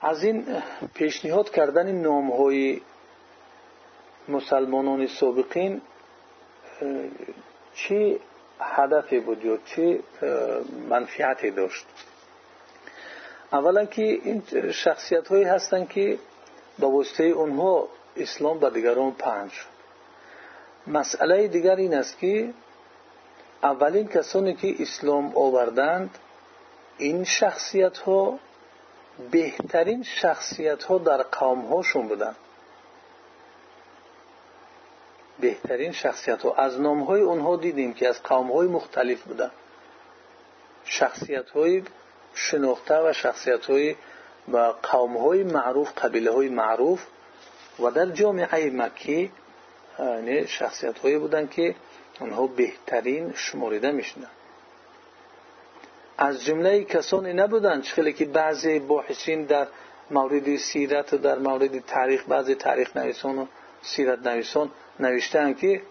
از این پیشنهاد کردن نام های مسلمانان سابقین چی هدفی بود یا چی منفیتی داشت؟ اولا که این شخصیت هایی هستند که با واسطه اونها اسلام به دیگران پنج مسئله دیگر این است که اولین کسانی که اسلام آوردند این شخصیت ها بهترین شخصیت ها در قوم هاشون بودند بهترین شخصیت ها از نام های اونها دیدیم که از قوم های مختلف بودند شخصیت های شناخته و شخصیت های و قوم های معروف قبیله های معروف و در جامعه مکی یعنی شخصیت هایی بودند که اونها بهترین شماریده میشنن از جمله کسانی نبودند خیلی که بعضی باحثین در مورد سیرت و در مورد تاریخ بعضی تاریخ نویسان و سیرت نویسان نوشتند که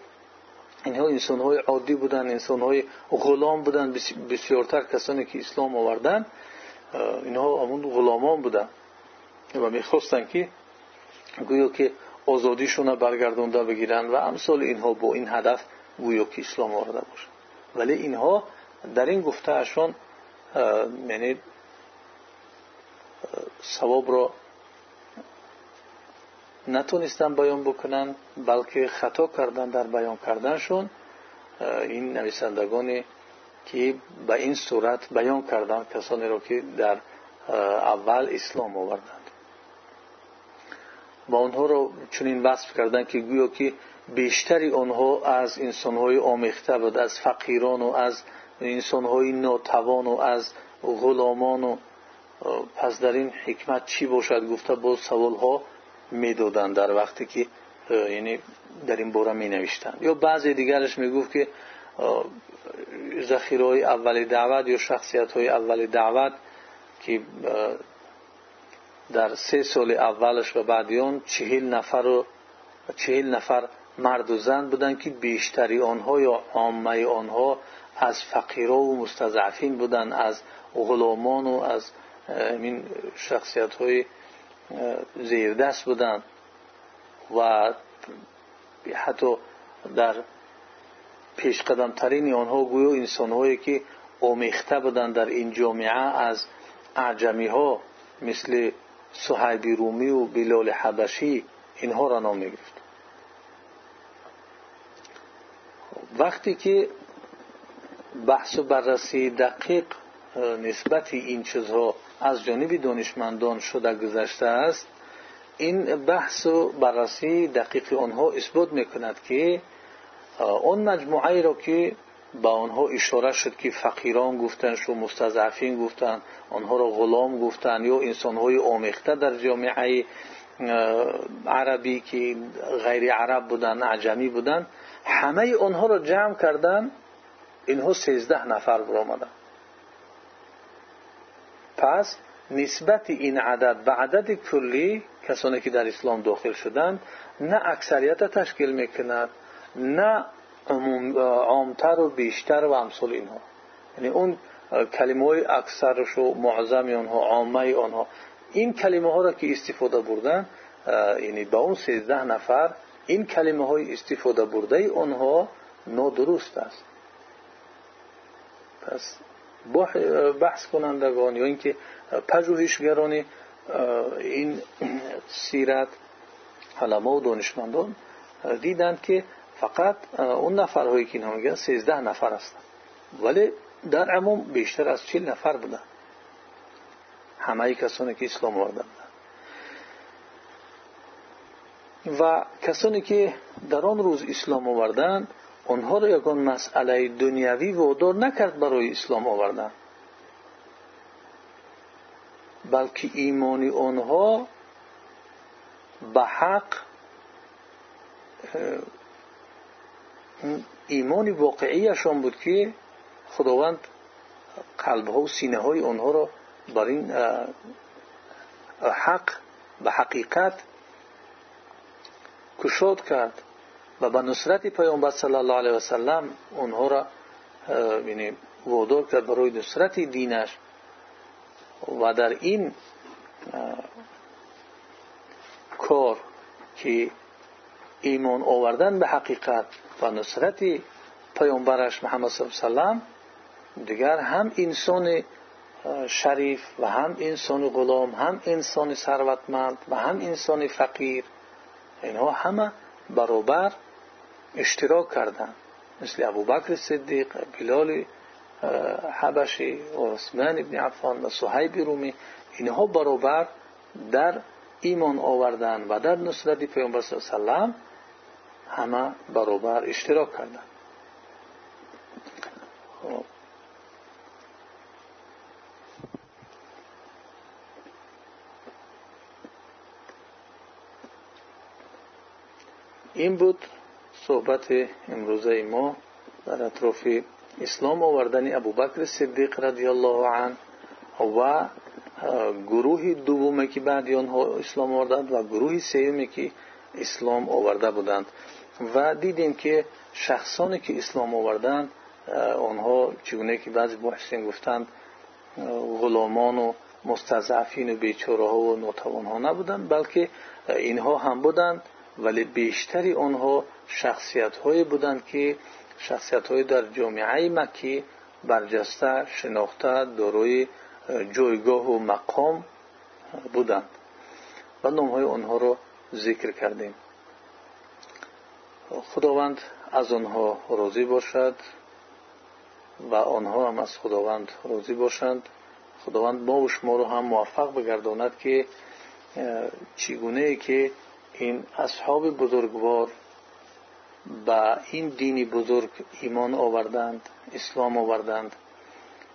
اینها انسان های عادی بودن انسان های غلام بودن بسیارتر کسانی که اسلام آوردن اینها همون غلامان بودن و می‌خواستن که گویا که آزادیشون برگردونده بگیرن و امثال اینها با این هدف گویا که اسلام آورده باشه ولی اینها در این گفته یعنی ثواب را نتونستن بیان بکنن بلکه خطا کردن در بیان کردنشون این نویسندگانی که به این صورت بیان کردن کسانی را که در اول اسلام آوردند با آنها را چنین وصف کردن که گویا که بیشتری آنها از انسانهای آمیخته بود از فقیران و از انسانهای ناتوان و از غلامان و پس در این حکمت چی باشد؟ گفته با سوال ها می‌دادند در وقتی که یعنی در این باره می نوشتند یا بعضی دیگرش می گفت که ذخیره های اول دعوت یا شخصیت های اول دعوت که مرد و زن بودند که بیشتری آنها یا عامه آنها از فقیرا و مستضعفین بودند از غلامان و از این شخصیت های زیردست بودند و حتی در پیش قدم ترین آنها گویا انسان هایی که آمیخته بودند در این جامعه از اعجمی مثل صحیبی رومی و بلال حبشی اینها را نام می‌گرفت. وقتی که بحث و بررسی دقیق نسبت این چیزها از جانب دانشمندان شده گذشته است این بحث و بررسی دقیق آنها اثبات می‌کند که آن مجموعه را که با آنها اشاره شد که فقیران گفتن شو مستضعفین گفتن آنها را غلام گفتن یا انسانهای آمیخته در جامعه عربی که غیر عرب بودن اعجمی بودن همه آنها را جمع کردن اینها سیزده نفر برآمدن پس نسبت این عدد به عدد کلی کسانی که در اسلام داخل شدند نه اکثریت تشکیل می‌کند نه عامتر و بیشتر و امثال اینها. یعنی اون کلمه های اکثرش و معظم آنها عامه آنها این کلمه ها را که استفاده بردن یعنی با اون سیزده نفر این کلمه های استفاده برده آنها نادرست است. پس بحث کنندگان یا اینکه پژوهشگران این سیرت علما و دانشمندان دیدند که فقط اون نفرهایی که اینها میگن سیزده نفر هستند ولی در عموم بیشتر از چل نفر بودن. همه کسانی که اسلام آوردند و کسانی که در آن روز اسلام آوردند آنها را یکان مسئله دنیوی وادار نکرد برای اسلام آوردن. بلکه ایمانی آنها به حق ایمان واقعیشان بود که خداوند قلبها و سینه های آنها را بر این حق به حقیقت و به نصرت پیامبر صلی الله علیه وسلم اونها را یعنی وادار کرد برای نصرت دینش. و در این کار که ایمان آوردن به حقیقت و نصرت پیامبرش محمد صلی الله علیه و دیگر هم انسان شریف و هم انسان غلام هم انسان ثروتمند و هم انسان فقیر اینها همه برابر اشتراک کردند مثل ابوبکر صدیق بلال حبشی و عثمان ابن عفان و صحیب رومی اینها برابر در ایمان آوردن و در نصرت پیامبر صلی الله علیه و همه برابر اشتراک کردند این بود صحبت امروزه ما در اطراف اسلام آوردن ابوبکر صدیق رضی الله عنه و گروه دومی که بعد آنها اسلام آوردند و گروه سومی که اسلام آورده بودند. و دیدیم که شخصانی که اسلام آوردند آنها چگونه که بعضی محسن گفتند غلامان و مستضعفین و بیچاره ها و ناتوان ها نبودند بلکه اینها هم بودند. ولی بیشتری آنها شخصیت هایی بودند که شخصیت های در جامعه مکی برجسته شناخته داروی جایگاه و مقام بودند و نام های آنها را ذکر کردیم. خداوند از آنها راضی باشد و آنها هم از خداوند راضی باشند. خداوند ما و شما رو هم موفق بگرداند که چگونه که این اصحاب بزرگوار به این دینی بزرگ ایمان آوردند اسلام آوردند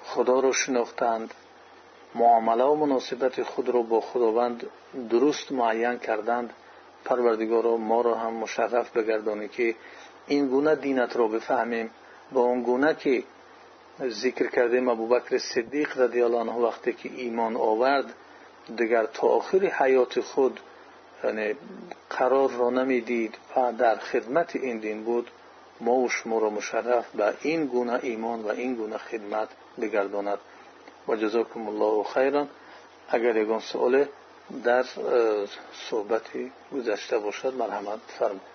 خدا رو شناختند معامله و مناسبت خود رو با خداوند درست معین کردند. پروردگار ما را هم مشرف بگردانی که این گونه دینت را بفهمیم. با اون گونه که ذکر کردیم ابوبکر صدیق رضی الله عنه وقتی که ایمان آورد دیگر تا آخر حیات خود یعنی قرار را نمی‌دید. و در خدمت این دین بود ما و شما را مشرف به این گونه ایمان و این گونه خدمت بگرداند. و جزاکم الله خیرا اگر یگان سوال در صحبتی گذشته باشد مرحمت فرمایید